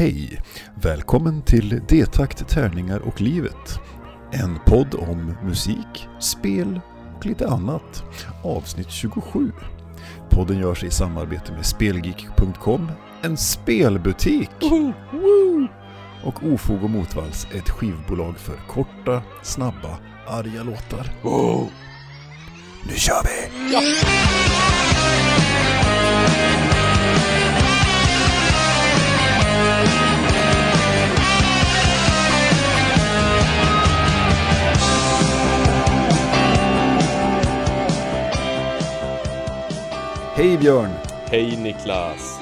Hej! Välkommen till D-takt, tärningar och livet. En podd om musik, spel och lite annat. Avsnitt 27. Podden görs i samarbete med Spelgeek.com, en spelbutik. Och Ofog och Motvalls, ett skivbolag för korta, snabba, arga låtar. Nu kör vi! Hej Björn! Hej Niklas!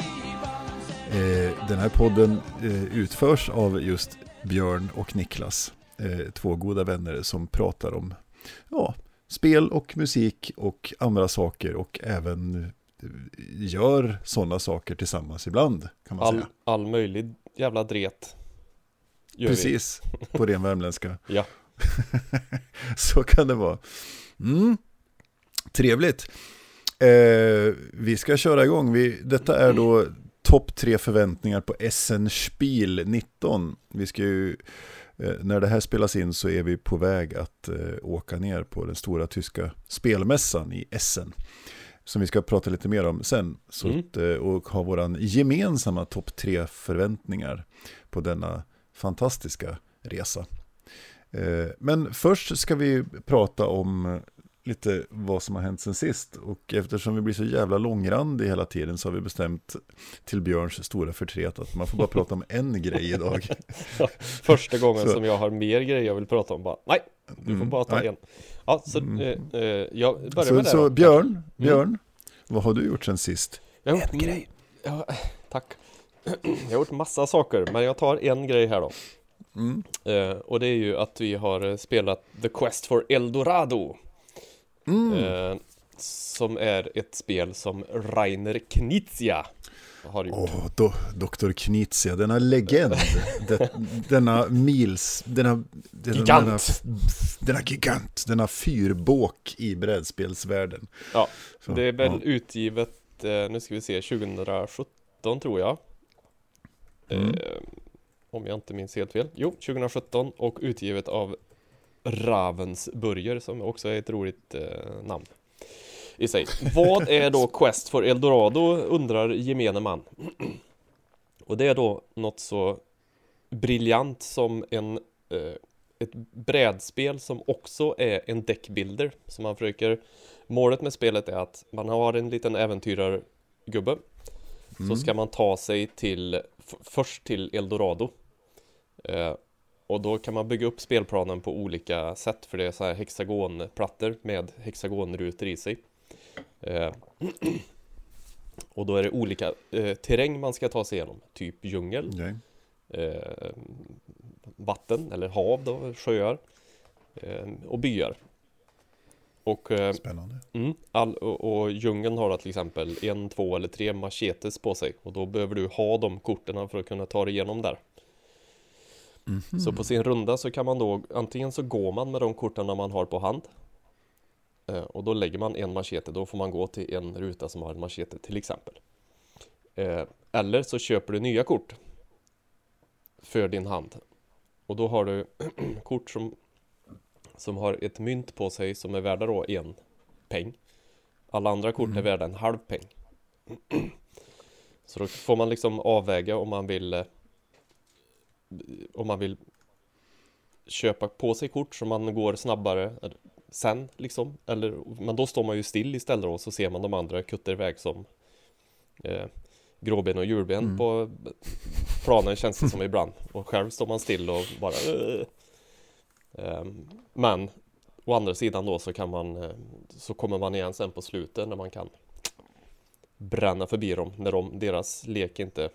Eh, Den här podden eh, utförs av just Björn och Niklas. eh, Två goda vänner som pratar om ja, spel och musik och andra saker och även gör sådana saker tillsammans ibland kan man All, säga. all möjlig jävla dret Precis, på ren värmländska. Vi. Ja, Så kan det vara. Mm. Trevligt. Eh, vi ska köra igång. Vi, detta är då topp tre förväntningar på Essen Spiel 19. Vi ska ju, eh, när det här spelas in så är vi på väg att eh, åka ner på den stora tyska spelmässan i Essen. Som vi ska prata lite mer om sen. Så Mm. att, eh, och ha våran gemensamma topp tre förväntningar på denna fantastiska resa. Eh, Men först ska vi prata om lite vad som har hänt sen sist. Och eftersom vi blir så jävla långrandiga hela tiden så har vi bestämt till Björns stora förtret att man får bara prata om en grej idag. första gången Så. som jag har mer grejer jag vill prata om bara Nej, du får Mm, bara ta nej. en Ja, så Mm. eh, eh, jag börjar Så, med det så då. Mm. Björn, Björn, vad har du gjort sen sist? Jag har gjort, En grej. Ja, tack Jag har gjort massa saker, men jag tar en grej här då Mm. eh, Och det är ju att vi har spelat The Quest for Eldorado Mm. eh, Som är ett spel som Rainer Knizia har gjort Åh, do, Dr. Knizia, denna legend, det, denna mils, denna, denna, Gigant. denna, denna gigant, denna fyrbåk i brädspelsvärlden. Ja, Så, Det är väl ja. utgivet, eh, nu ska vi se, 2017 tror jag. Mm. Eh, om jag inte minns helt fel. Jo, 2017 och utgivet av Ravensburger som också är ett roligt eh, namn i sig. Vad är då Quest for Eldorado undrar gemene man. och det är då något så briljant som en eh, ett brädspel som också är en deckbuilder. Så man försöker Målet med spelet är att man har en liten äventyrargubbe Mm. Så ska man ta sig till Först till Eldorado eh, Och då kan man bygga upp spelplanen på olika sätt För det är så här hexagonplattor med hexagonrutor i sig eh, Och då är det olika eh, terräng man ska ta sig igenom Typ djungel Okej. eh, vatten eller hav då, sjöar eh, och byar. Och, eh, Spännande. mm, all, och, och djungeln har då till exempel en, två eller tre machetes på sig och då behöver du ha de korten för att kunna ta dig igenom där. Mhm. Så på sin runda så kan man då antingen så går man med de korten man har på hand eh, och då lägger man en machete, då får man gå till en ruta som har en machete till exempel. Eh, Eller så köper du nya kort för din hand och då har du kort som, som har ett mynt på sig som är värda då en peng. Alla andra kort är Mm. värda en halv peng. Så då får man liksom avväga om man vill eh, om man vill köpa på sig kort så man går snabbare sen liksom. Eller, men då står man ju still istället och så ser man de andra kutta iväg som eh, gråben och djurben Mm. på planen känns det som ibland. Och själv står man still och bara "Ugh." Ehm, Men å andra sidan då så kan man eh, så kommer man igen sen på slutet när man kan bränna förbi dem när de, deras lek inte eh,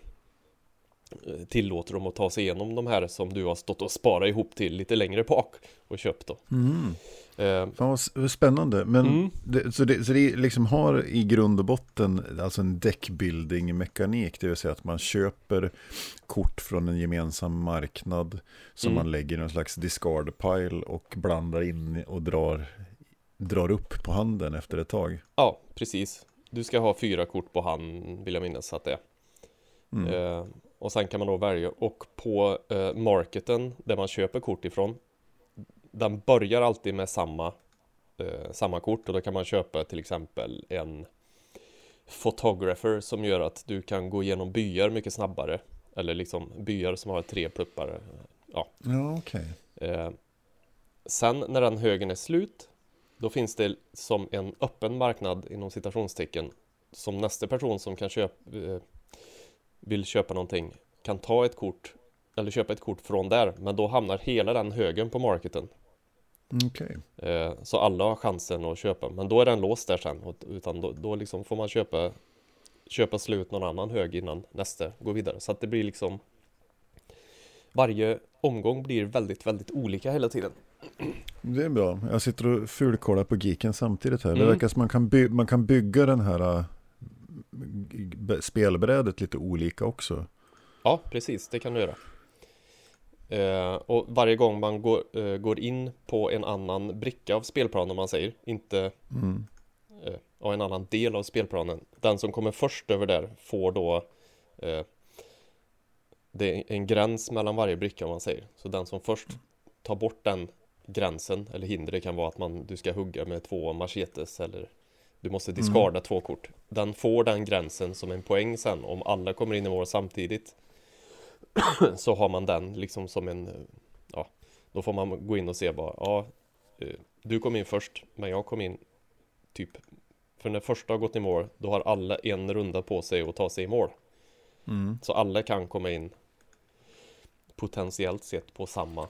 tillåter dem att ta sig igenom de här som du har stått och sparat ihop till lite längre bak och köpt då. Mm. Eh, Fan vad spännande. Men Mm. det, så, det, så det liksom har i grund och botten alltså en deckbuilding mekanik. Det vill säga att man köper kort från en gemensam marknad som Mm. man lägger i någon slags discard pile och blandar in och drar, drar upp på handen efter ett tag. Ja, precis. Du ska ha fyra kort på hand, vill jag minnas att det är. Mm. Eh, och sen kan man då välja och på eh, marketen där man köper kort ifrån Den börjar alltid med samma eh, Samma kort. Och då kan man köpa till exempel en Photographer som gör att du kan gå igenom byar mycket snabbare. Eller liksom byar som har tre pluppar Ja, Ja, okej. Eh, sen när den högen är slut Då finns det som en öppen marknad inom citationstecken Som nästa person som kan köpa eh, Vill köpa någonting Kan ta ett kort Eller köpa ett kort från där Men då hamnar hela den högen på marketen Okej. eh, Så alla har chansen att köpa Men då är den låst där sen och- Utan då, då liksom får man köpa Köpa slut någon annan hög innan nästa går vidare Så att det blir liksom Varje omgång blir väldigt, väldigt olika hela tiden Det är bra. Jag sitter och fulkollar på Geeken samtidigt här. Det Mm. verkar som man kan, by- man kan bygga den här spelbrädet lite olika också. Ja, precis, det kan du göra. Eh, och varje gång man går, eh, går in på en annan bricka av spelplanen, om man säger, inte Mm. eh, ja, en annan del av spelplanen. Den som kommer först över där får då eh, det är en gräns mellan varje bricka om man säger. Så den som först tar bort den gränsen eller hindret kan vara att man, du ska hugga med två machetes eller du måste diskarda två kort. Den får den gränsen som en poäng sen om alla kommer in i mål samtidigt. så har man den liksom som en, eh, ja, då får man gå in och se bara, ja, eh, du kom in först, men jag kom in typ för när första har gått i mål, då har alla en runda på sig att ta sig i mål. Mm. Så alla kan komma in potentiellt sett på samma.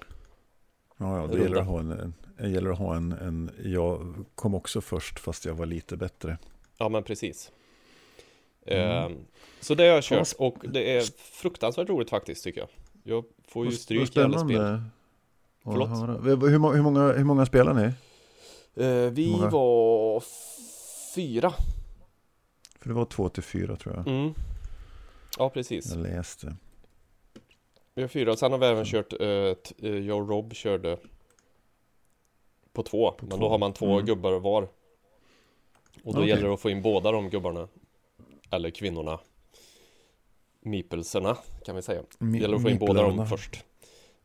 Ja, ja, det gäller att ha en, en, det gäller att ha en, en, jag kom också först fast jag var lite bättre. Ja, men precis. Mm. Ehm, så det har jag kört och det är fruktansvärt roligt faktiskt tycker jag. Jag får ju stryk i alla spel. Förlåt? Hur, hur, må- hur, många, hur många spelar ni? Eh, vi Många. var fyra. För det var två till fyra tror jag. Mm. Ja, precis. Jag läste. Vi har fyra. Sen har vi även kört, eh, jag och Rob körde på två. På men två. då har man två Mm. gubbar var. Och då Okej. gäller det att få in båda de gubbarna. Eller kvinnorna. Mipelserna kan vi säga. Det gäller att få in båda dem först.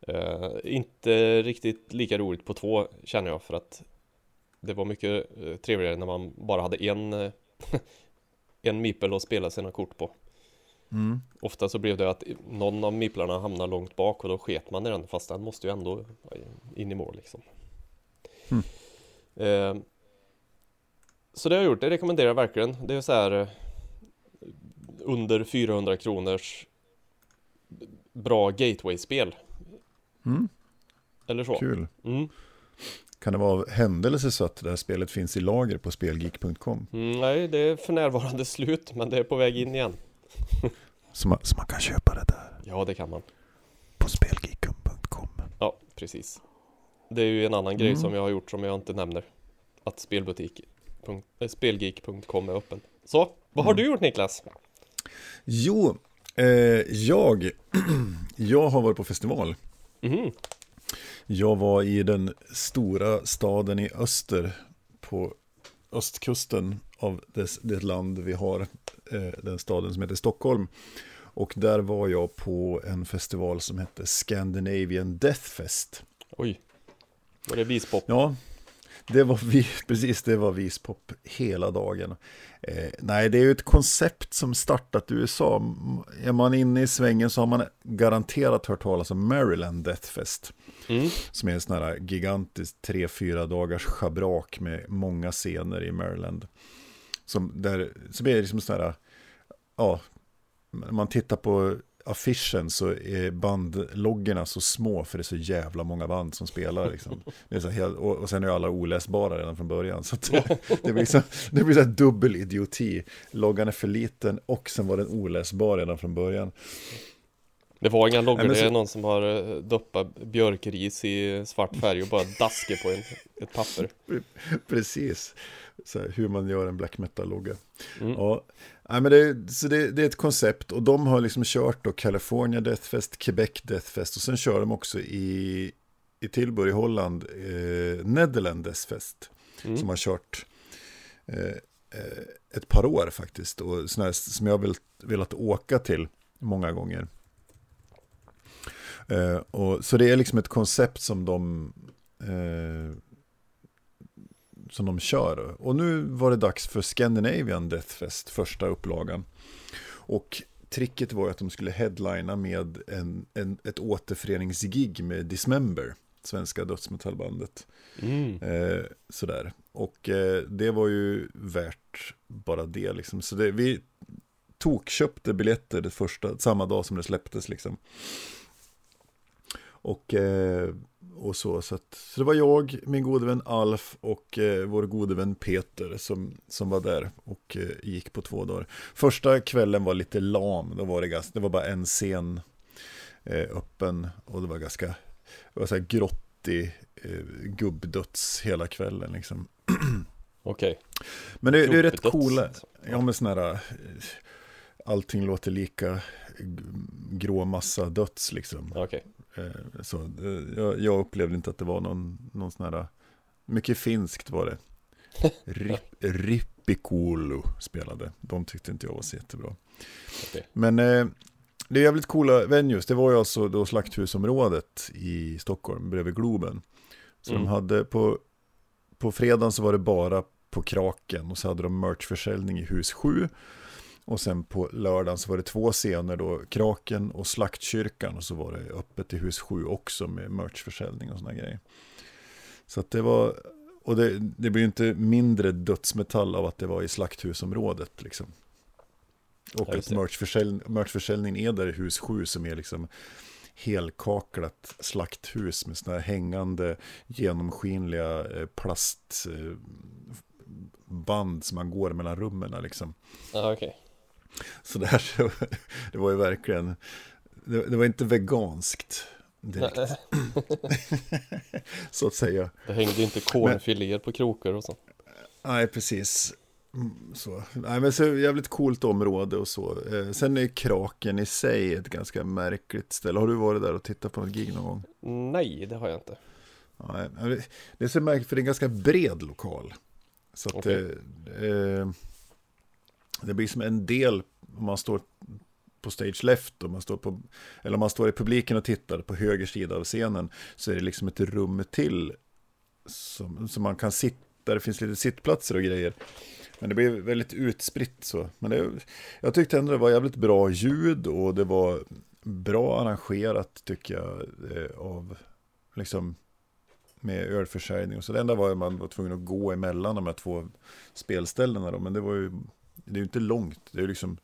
Eh, inte riktigt lika roligt på två känner jag för att det var mycket eh, trevligare när man bara hade en en mipel att spela sina kort på. Mm. Ofta så blev det att någon av miplarna hamnade långt bak och då sket man i den fast den måste ju ändå in i mål liksom. Mm. Eh, så det har jag gjort, det rekommenderar jag verkligen. Det är så här eh, under 400 kronors bra gateway-spel. Mm. Eller så. Kul. Mm. Kan det vara av händelse så att det här spelet finns i lager på spelgeek.com? Mm, nej, det är för närvarande slut men det är på väg in igen. Så man, så man kan köpa det där Ja, det kan man. på spelgeek.com. Ja, precis. Det är ju en annan grej Mm. som jag har gjort som jag inte nämner. Att spelbutik. punkt- eh, Spelgeek.com är öppen. Så, vad har Mm. du gjort Niklas? Jo, eh, jag, jag har varit på festival. Mhm. Jag var i den stora staden i öster på östkusten av det, det land vi har, eh, den staden som heter Stockholm. Och där var jag på en festival som hette Scandinavian Death Fest. Oj. Var det vispop? Ja, det var vi, precis det var vispop hela dagen. Eh, nej, det är ju ett koncept som startat i USA. Är man inne i svängen så har man garanterat hört talas om Maryland Death Fest. Mm. Som är en sån här gigantisk tre, fyra dagars schabrak med många scener i Maryland. Som där, så blir det liksom sån här, ja, man tittar på affischen så är bandloggorna så små för det är så jävla många band som spelar. Liksom. Det är så helt, och, och sen är alla oläsbara redan från början. Så det, det blir så, det blir så här dubbel idioti. Loggan är för liten och sen var den oläsbar redan från början. Det var inga loggor, Nej, men det är så- någon som har eh, doppat björkris i svart färg och bara daskar på en, ett papper. Precis, så här, hur man gör en black metal-logga. Mm. Ja, nej, men det, så det, det är ett koncept och de har liksom kört då California Death Fest, Quebec Death Fest och sen kör de också i, i Tilburg i Holland, eh, Nederland Death Fest. Mm. Som har kört eh, eh, ett par år faktiskt och här, som jag har velat, velat åka till många gånger. Eh, och, så det är liksom ett koncept som de eh, som de kör. Och nu var det dags för Scandinavian Death Fest, första upplagan. Och tricket var att de skulle headlina med en, en, ett återföreningsgig med Dismember, svenska dödsmetallbandet. Mm. Eh, sådär. Och eh, det var ju värt bara det liksom. Så det, vi tokköpte biljetter det första, samma dag som det släpptes liksom. Och, eh, och så, så, att, så det var jag, min gode vän Alf och eh, vår gode vän Peter som, som var där och eh, gick på två dagar. Första kvällen var lite lam, då var det, ganska, det var bara en scen eh, öppen och det var ganska, det var så här grottig eh, gubbdöds hela kvällen liksom. Okej. Men det, det är rätt coola, ja men sådana här, eh, allting låter lika grå massa döds liksom. Okej. Eh, Så, eh, jag, jag upplevde inte att det var någon, någon sån här, mycket finskt var det. Rip, Rippikoulu spelade, de tyckte inte jag var så jättebra. Men eh, det är jävligt coola venues, det var ju alltså då Slakthusområdet i Stockholm bredvid Globen. Så Mm. de hade på, på fredagen så var det bara på Kraken och så hade de merchförsäljning i hus 7. Och sen på lördagen så var det två scener då, Kraken och Slaktkyrkan och så var det öppet i hus 7 också med merchförsäljning och sådana grejer. Så att det var, och det, det blir ju inte mindre dödsmetall av att det var i slakthusområdet liksom. Och att merchförsäljning, merchförsäljning är där i hus 7 som är liksom helkaklat slakthus med sådana här hängande genomskinliga eh, plastband som man går mellan rummen liksom. Okej. Så det här, det var ju verkligen, det, det var inte veganskt direkt, så att säga. Det hängde inte kornfiléer på krokar och så. Nej, precis. Mm, Så. Nej, men så jävligt coolt område och så. Eh, sen är Kraken i sig ett ganska märkligt ställe. Har du varit där och tittat på något gig någon gång? Nej, det har jag inte. Nej, det- är så märkligt för det är en ganska bred lokal. Så att Okej. det, eh, det blir som en del om man står på stage left och man står på, eller om man står i publiken och tittar på höger sida av scenen så är det liksom ett rum till som, som man kan sitta, där det finns lite sittplatser och grejer. Men det blev väldigt utspritt så. Men det, jag tyckte ändå det var jävligt bra ljud och det var bra arrangerat tycker jag eh, av liksom med ölförsäljning och så. Det enda var att man var tvungen att gå emellan de här två spelställena då, men det var ju, det är ju inte långt, det är liksom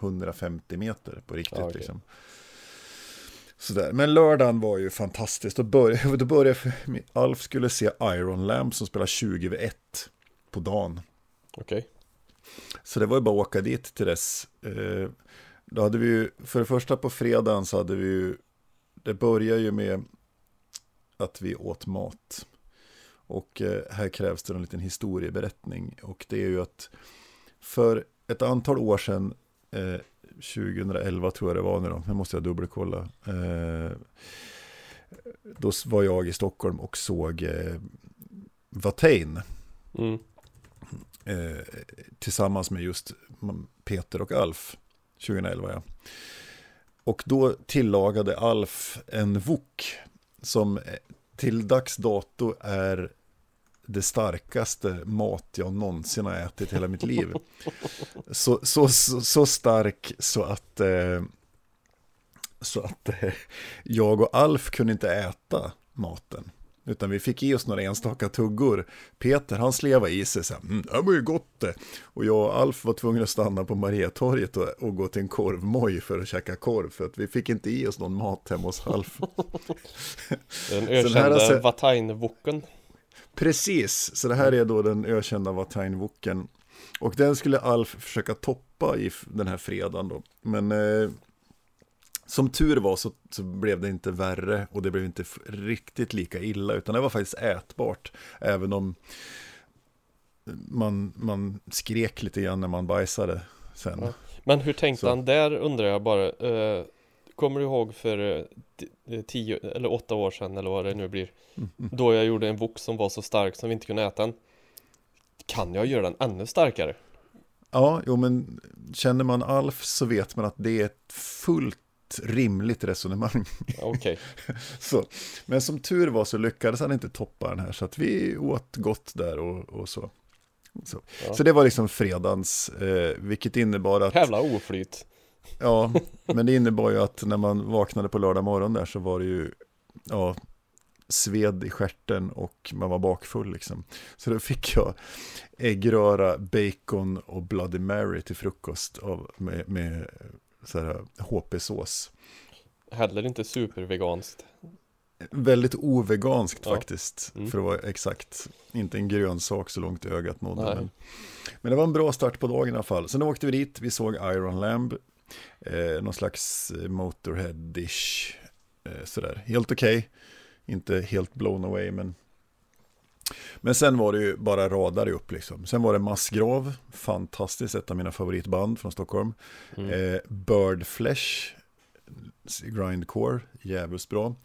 150 meter på riktigt Ja, okej. liksom. Sådär. Men lördagen var ju fantastiskt. Då började, då började Alf skulle se Iron Lamb som spelar 20 vid 1 på dagen. Okej. Så det var ju bara att åka dit till dess. Eh, Då hade vi ju, för det första på fredagen så hade vi ju, det börjar ju med att vi åt mat. Och eh, här krävs det en liten historieberättning. Och det är ju att för ett antal år sedan, eh, 2011 tror jag det var nu då, nu måste jag dubbelkolla. Eh, då var jag i Stockholm och såg eh, Watain Mm. eh, tillsammans med just Peter och Alf 2011. Ja. Och då tillagade Alf en wok som eh, till dags dato är det starkaste mat jag någonsin har ätit i hela mitt liv. Så, så, så, så stark så att, eh, så att eh, jag och Alf kunde inte äta maten. Utan vi fick i oss några enstaka tuggor. Peter han slevade i sig så här, mm, det var ju gott det. Och jag och Alf var tvungna att stanna på Mariatorget och, och gå till en korvmoj för att käka korv. För att vi fick inte i oss någon mat hemma hos Alf. Den ökända alltså-. Precis, så det här är då den ökända Watain-woken. Och den skulle Alf försöka toppa i den här fredagen då. Men eh, som tur var så, så blev det inte värre och det blev inte riktigt lika illa. Utan det var faktiskt ätbart. Även om man, man skrek lite grann när man bajsade sen. Ja. Men hur tänkte Så. han där undrar jag bara. Eh, kommer du ihåg för eh, eh, tio eller åtta år sedan eller vad det nu blir. Mm, mm. Då jag gjorde en wok som var så stark som vi inte kunde äta den. Kan jag göra den ännu starkare? Ja, jo men känner man Alf så vet man att det är ett fullt rimligt resonemang. Okej. Så. Men som tur var så lyckades han inte toppa den här, så att vi åt gott där och, och så. Så. Ja. så det var liksom fredagens, eh, vilket innebar att... Jävla oflyt. Ja, men det innebar ju att när man vaknade på lördag morgon där så var det ju, ja, sved i stjärten och man var bakfull liksom. Så då fick jag äggröra, bacon och Bloody Mary till frukost av, med, med HP-sås. Heller inte superveganskt. Väldigt oveganskt Ja. faktiskt, Mm. för att vara exakt. Inte en grönsak så långt ögat nådde. Men, men det var en bra start på dagen i alla fall. Sen åkte vi dit, vi såg Iron Lamb, eh, någon slags eh, Motorhead-ish, eh, sådär. Helt okej, inte helt blown away, men men sen var det ju bara radar upp liksom. Sen var det Massgrav, fantastiskt, ett av mina favoritband från Stockholm. Mm. Eh, Bird Flesh, Grindcore, jävligt bra.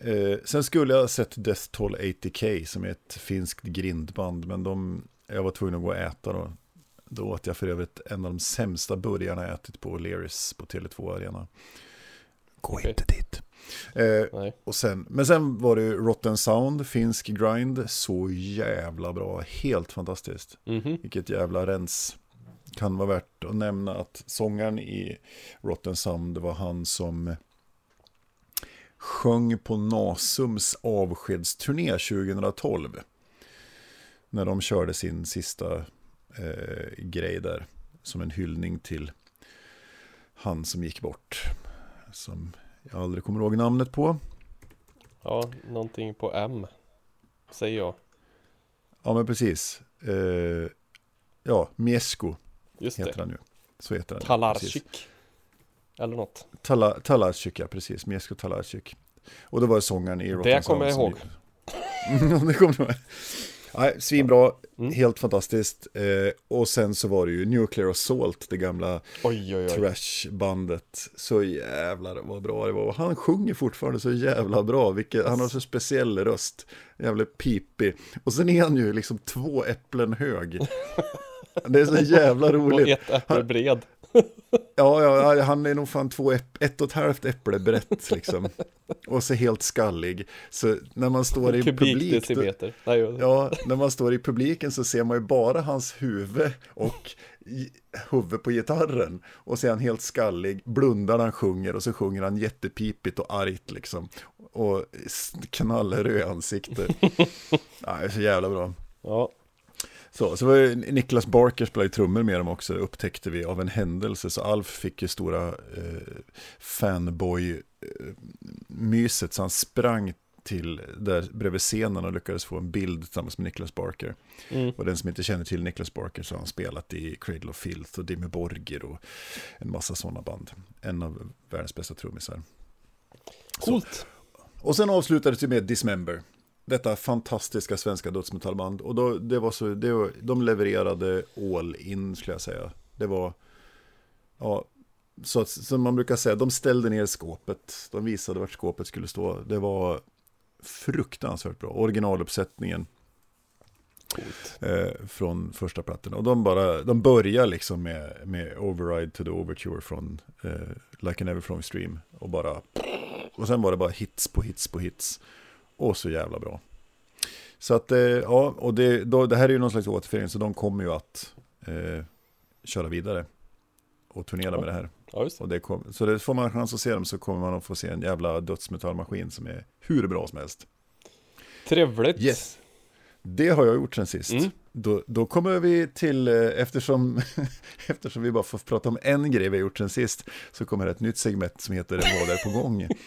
Eh, sen skulle jag ha sett Death Toll 80K som är ett finskt grindband, men de, jag var tvungen att gå och äta då. Då åt jag för övrigt en av de sämsta burgarna jag ätit på O'Learys på Tele2 Arena. Gå Okej. inte dit. Eh, och sen, men sen var det Rotten Sound, finsk grind, så jävla bra, helt fantastiskt. Mhm. Vilket jävla rens. Kan vara värt att nämna att sångaren i Rotten Sound var han som sjöng på Nasums avskedsturné 2012. När de körde sin sista eh, grej där. Som en hyllning till han som gick bort. Som jag aldrig kommer ihåg namnet på. Ja, någonting på M. Säger jag. Ja men precis. Eh, ja, Miesko Just heter det. han ju. Så heter han. Talarczyk. Eller något. Tala, Talarczyk, ja precis. Miesko Talarczyk. Och då var det sångaren i Rotten Det kommer jag ihåg. som- det kommer du ihåg. Nej, svinbra, Mm. helt fantastiskt. Eh, och sen så var det ju Nuclear Assault, det gamla trashbandet. Så jävlar vad bra det var. Och han sjunger fortfarande så jävla bra. Vilket, han har så speciell röst. Jävla pipig. Och sen är han ju liksom två äpplen hög. Det är så jävla Och roligt. ett äpple bred. Ja, ja, han är nog fan två ett och ett halvt äpple brett liksom. Och så helt skallig. Så när man står i publik, då, ja. när man står i publiken så ser man ju bara hans huvud och huvud på gitarren. Och så är han helt skallig, blundar när han sjunger och så sjunger han jättepipigt och argt liksom. Och knallröd det är så jävla bra. ja. Så, så var Niklas Barker spelade trummor med dem också, upptäckte vi av en händelse. Så Alf fick ju stora eh, fanboy-myset, så han sprang till där bredvid scenen och lyckades få en bild tillsammans med Niklas Barker. Mm. Och den som inte känner till Niklas Barker så har han spelat i Cradle of Filth och Dimmy Borgir och en massa sådana band. En av världens bästa trummisar. Coolt. Och sen avslutades det med Dismember. Detta fantastiska svenska dödsmetallband. Och då, det var så, det var, de levererade all in skulle jag säga. Det var, ja, så att, som man brukar säga, de ställde ner skåpet. De visade vart skåpet skulle stå. Det var fruktansvärt bra. Originaluppsättningen eh, från första plattan. Och de bara, de börjar liksom med, med Override to the Overture från eh, Like an Everflowing Stream. Och bara, och sen var det bara hits på hits på hits. Och så jävla bra. Så att, eh, ja, och det, då, det här är ju någon slags återförening, så de kommer ju att eh, köra vidare. Och turnera Ja. med det här. Ja, just. Och det kom, så det får man chans att se dem så kommer man att få se en jävla dödsmetallmaskin som är hur bra som helst. Trevligt. Yes. Det har jag gjort sen sist. Mm. Då, då kommer vi till, eh, eftersom, eftersom vi bara får prata om en grej vi har gjort sen sist, så kommer det ett nytt segment som heter Vad är på gång?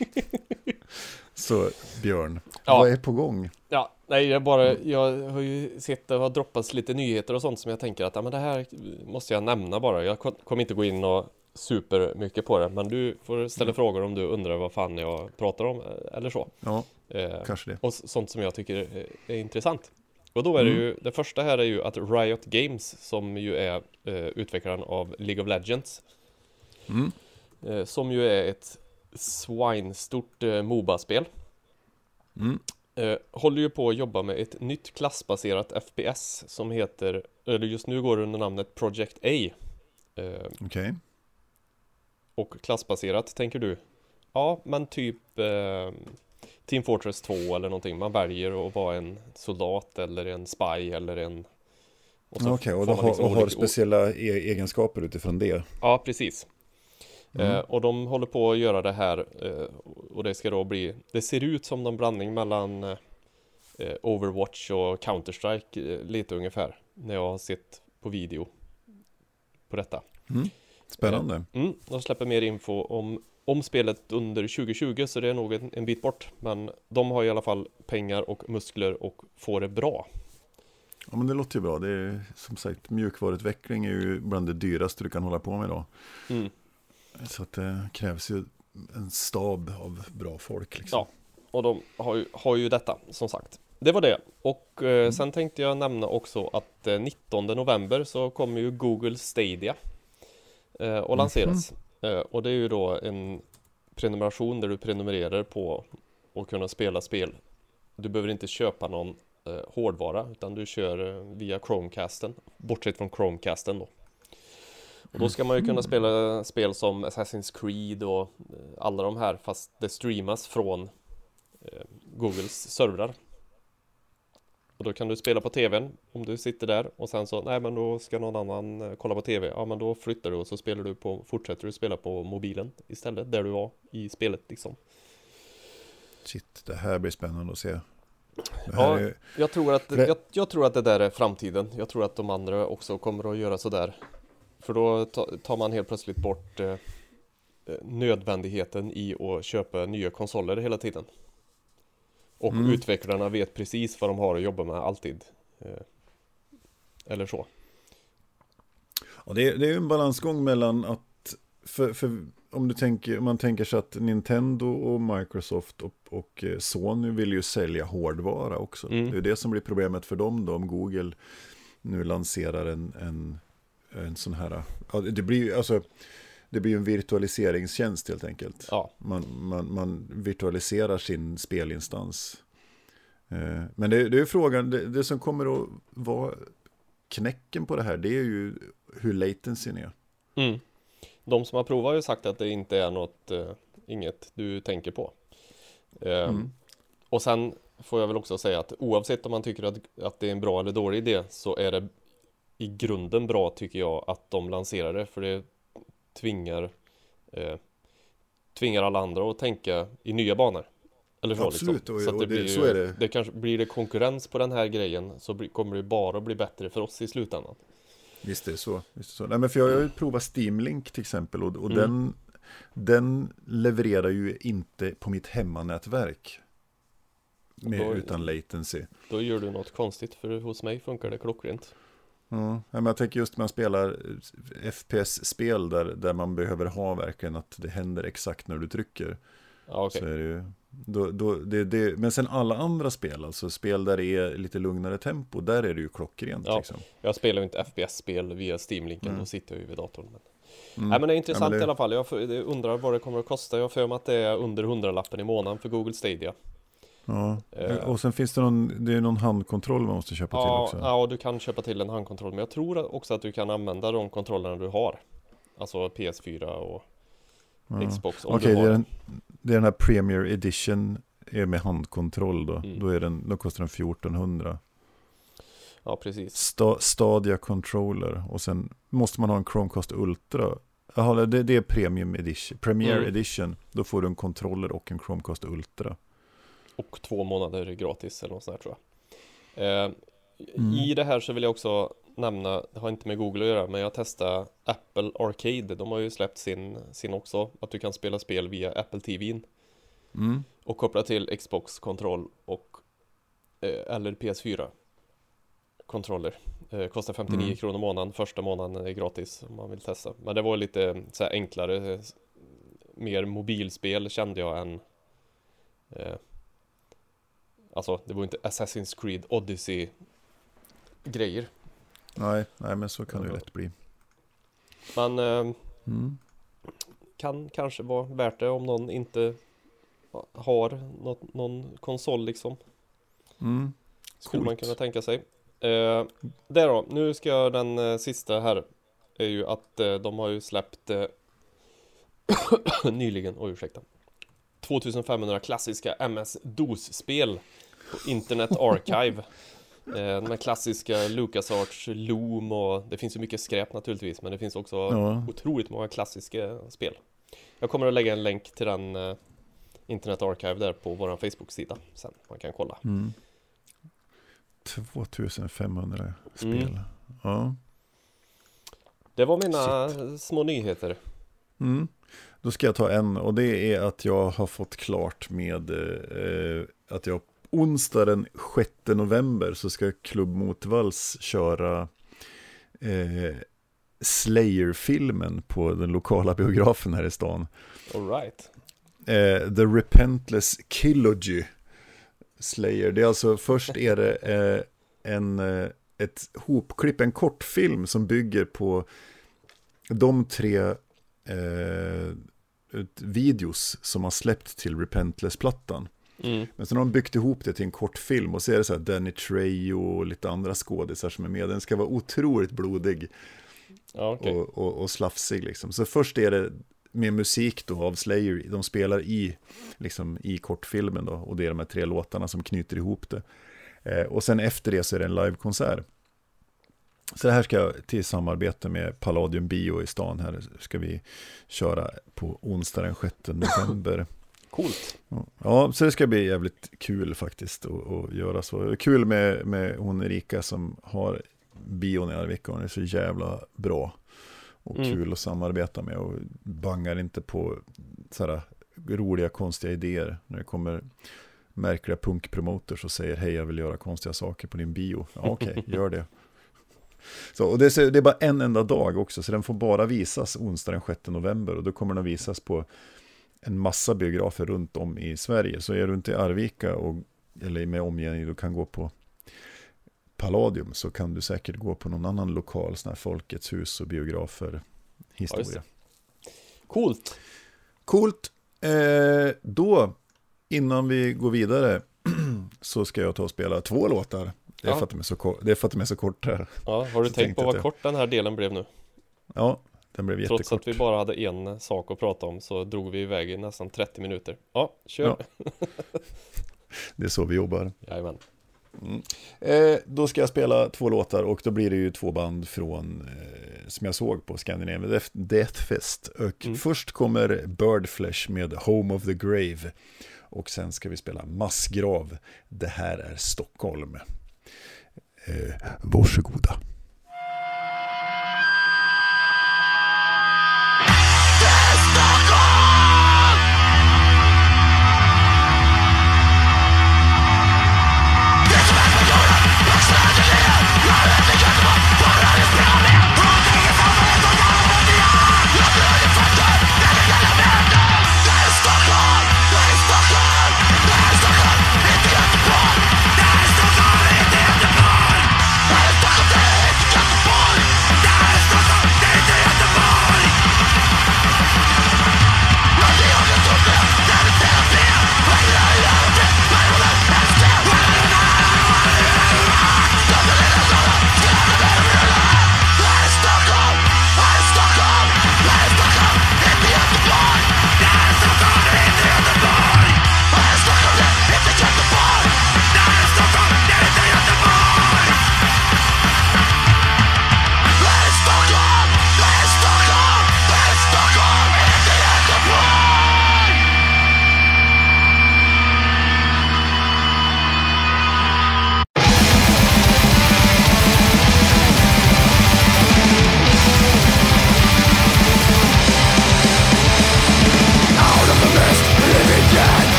Så Björn, Ja. vad är på gång? Ja, nej, jag bara, jag har ju sett det har droppats lite nyheter och sånt som jag tänker att, ja men det här måste jag nämna bara. Jag kom- kommer inte gå in och super mycket på det, men du får ställa Mm. frågor om du undrar vad fan jag pratar om eller så. Ja, Eh, kanske det. och sånt som jag tycker är, är intressant. Och då är det Mm. ju, det första här är ju att Riot Games, som ju är eh, utvecklaren av League of Legends, Mm. eh, som ju är ett svinestort eh, Moba-spel, Mm. eh, håller ju på att jobba med ett nytt klassbaserat FPS som heter, eller just nu går det under namnet Project A. Eh, Okej. och klassbaserat tänker du? Ja, men typ eh, Team Fortress 2 eller någonting. Man väljer att vara en soldat eller en spy eller en... Okej, okay, och, och, liksom och har speciella e egenskaper utifrån det? Ja, precis. Mm. Eh, och de håller på att göra det här eh, och det ska då bli Det ser ut som någon blandning mellan eh, Overwatch och Counter-Strike eh, lite ungefär När jag har sett på video På detta mm. Spännande eh, mm, De släpper mer info om om spelet under 2020 så det är nog en, en bit bort Men de har i alla fall pengar och muskler och får det bra Ja men det låter ju bra. Det är som sagt mjukvaruutveckling är ju bland det dyraste du kan hålla på med idag. Mm. Så att det krävs ju en stab av bra folk. Liksom. Ja, och de har ju, har ju detta som sagt. Det var det. Och eh, mm. sen tänkte jag nämna också att eh, 19 november så kommer ju Google Stadia eh, och lanseras. Mm. och det är ju då en prenumeration där du prenumererar på att kunna spela spel. Du behöver inte köpa någon eh, hårdvara utan du kör eh, via Chromecasten, bortsett från Chromecasten då. Och då ska man ju kunna mm. spela spel som Assassin's Creed och eh, alla de här fast det streamas från eh, Googles servrar. Och då kan du spela på tvn om du sitter där och sen så nej men då ska någon annan eh, kolla på tv. Ja men då flyttar du och så spelar du på fortsätter du spela på mobilen istället där du var i spelet liksom. Shit, det här blir spännande att se. Ja, är... jag, tror att, jag, jag, tror att det där är framtiden. Jag tror att de andra också kommer att göra sådär. För då tar man helt plötsligt bort eh, eh, nödvändigheten i att köpa nya konsoler hela tiden. Och mm. utvecklarna vet precis vad de har att jobba med alltid. Eh, eller så. Ja, det är, det är en balansgång mellan att, för, för om, du tänker, om man tänker sig att Nintendo och Microsoft och, och eh, Sony vill ju sälja hårdvara också. Mm. Det är det som blir problemet för dem då om Google nu lanserar en, en en sån här, ja, det blir alltså, det blir en virtualiseringstjänst helt enkelt. Ja. Man, man, man virtualiserar sin spelinstans. Eh, men det, det är frågan, det, det, som kommer att vara knäcken på det här, det är ju hur latencyn är. Mm. De som har provat har ju sagt att det inte är något, uh, inget du tänker på. Uh, mm. Och sen får jag väl också säga att oavsett om man tycker att, att det är en bra eller dålig idé så är det i grunden bra tycker jag att de lanserar det för det tvingar eh, tvingar alla andra att tänka i nya banor. Eller så, Absolut, liksom. så, och, det, blir, så är det. det kanske, blir det konkurrens på den här grejen så blir, kommer det bara att bli bättre för oss i slutändan. Visst är det så. Visst är så. Nej, men för jag har ju provat Steam Link till exempel och, och mm. den, den levererar ju inte på mitt hemmanätverk. Med, då, utan latency. Då gör du något konstigt för hos mig funkar det klockrent. Ja, men jag tänker just när man spelar FPS-spel där, där man behöver ha verkligen att det händer exakt när du trycker. Ja, okay. så är det ju, då, då, det, det, men sen alla andra spel, alltså spel där det är lite lugnare tempo, där är det ju klockrent. Ja, liksom. Jag spelar ju inte FPS-spel via Steam-linken, mm. då sitter jag ju vid datorn. Men... Mm. Nej men det är intressant ja, det... i alla fall, jag undrar vad det kommer att kosta. Jag har för mig att det är under hundralappen i månaden för Google Stadia. Ja, uh, och sen finns det någon, det är någon handkontroll man måste köpa ja, till också. Ja, du kan köpa till en handkontroll, men jag tror också att du kan använda de kontrollerna du har. Alltså PS4 och ja. Xbox. Okej, okay, det, är den, det är den här Premier Edition är med handkontroll då. Mm. Då, är den, då kostar den 1400. Ja, precis. Sta, Stadia Controller och sen måste man ha en Chromecast Ultra. Jaha, det, det är Premium Edition. Premier mm. Edition. Då får du en controller och en Chromecast Ultra och två månader gratis eller något sånt där tror jag. Eh, mm. I det här så vill jag också nämna, det har inte med Google att göra, men jag testade Apple Arcade. De har ju släppt sin, sin också, att du kan spela spel via Apple TV. Mm. Och koppla till Xbox kontroll och eh, eller PS4 kontroller. Eh, kostar 59 mm. kronor månaden, första månaden är gratis om man vill testa. Men det var lite så enklare, mer mobilspel kände jag än eh, Alltså det var inte Assassin's Creed Odyssey grejer. Nej, nej men så kan det ju lätt bli. Men eh, mm. kan kanske vara värt det om någon inte har något, någon konsol liksom. Mm. Skulle man kunna tänka sig. Eh, det då, nu ska jag den eh, sista här är ju att eh, de har ju släppt eh, nyligen, oj ursäkta 2500 klassiska MS-DOS-spel på Internet Archive eh, De här klassiska LucasArts, Loom och det finns ju mycket skräp naturligtvis men det finns också Ja. otroligt många klassiska spel Jag kommer att lägga en länk till den eh, Internet Archive där på vår Facebook-sida sen man kan kolla Mm. 2500 spel. Mm. Ja. Det var mina små nyheter Mm. Då ska jag ta en och det är att jag har fått klart med eh, att jag onsdag den 6 november så ska Klubb Motvalls köra eh, Slayer-filmen på den lokala biografen här i stan. Alright Eh, The Repentless Killogy Slayer. Det är alltså först är det eh, en, eh, ett hopklipp, en kortfilm som bygger på de tre eh, videos som har släppt till Repentless-plattan. mm. Men sen har de byggt ihop det till en kortfilm och så är det så här Danny Trejo och lite andra skådisar som är med. Den ska vara otroligt blodig Ja okej och, och, och slafsig liksom. Så först är det med musik då av Slayer, de spelar i, liksom, i kortfilmen då, och det är de här tre låtarna som knyter ihop det. Eh, och sen efter det så är det en livekonsert. Så det här ska jag till samarbete med Palladium Bio i stan här, ska vi köra på onsdag den 6 november. Coolt Ja, så det ska bli jävligt kul faktiskt att, göra så. Kul med, med hon Erika som har bion i Arvika, hon är så jävla bra. Och Mm. kul att samarbeta med och bangar inte på sådär roliga konstiga idéer. När det kommer märkliga punkpromoters och säger hej jag vill göra konstiga saker på din bio. Ja, Okej, gör det. Så, och det, är, det är bara en enda dag också, så den får bara visas onsdag den 6 november. Och då kommer den visas på en massa biografer runt om i Sverige. Så är du inte i Arvika och, eller med omgivning, du kan gå på Palladium så kan du säkert gå på någon annan lokal, sån här Folkets hus och biografer historia. Coolt Coolt. Eh, då, innan vi går vidare, så ska jag ta och spela två låtar. Det är, Ja. för, att de är, så, ko- det är för att de är så korta. Ja, har du Så tänkt på vad jag- kort den här delen blev nu? Ja, den blev Trots jättekort. att vi bara hade en sak att prata om så drog vi iväg i nästan 30 minuter Ja, kör! Ja. Det är så vi jobbar. Jajamän Eh, då ska jag spela två låtar och då blir det ju två band från, eh, som jag såg på Scandinavian Death, Death Fest. Och Mm. först kommer Birdflesh med Home of the Grave. Och sen ska vi spela Massgrav. Det här är Stockholm. Eh, varsågoda.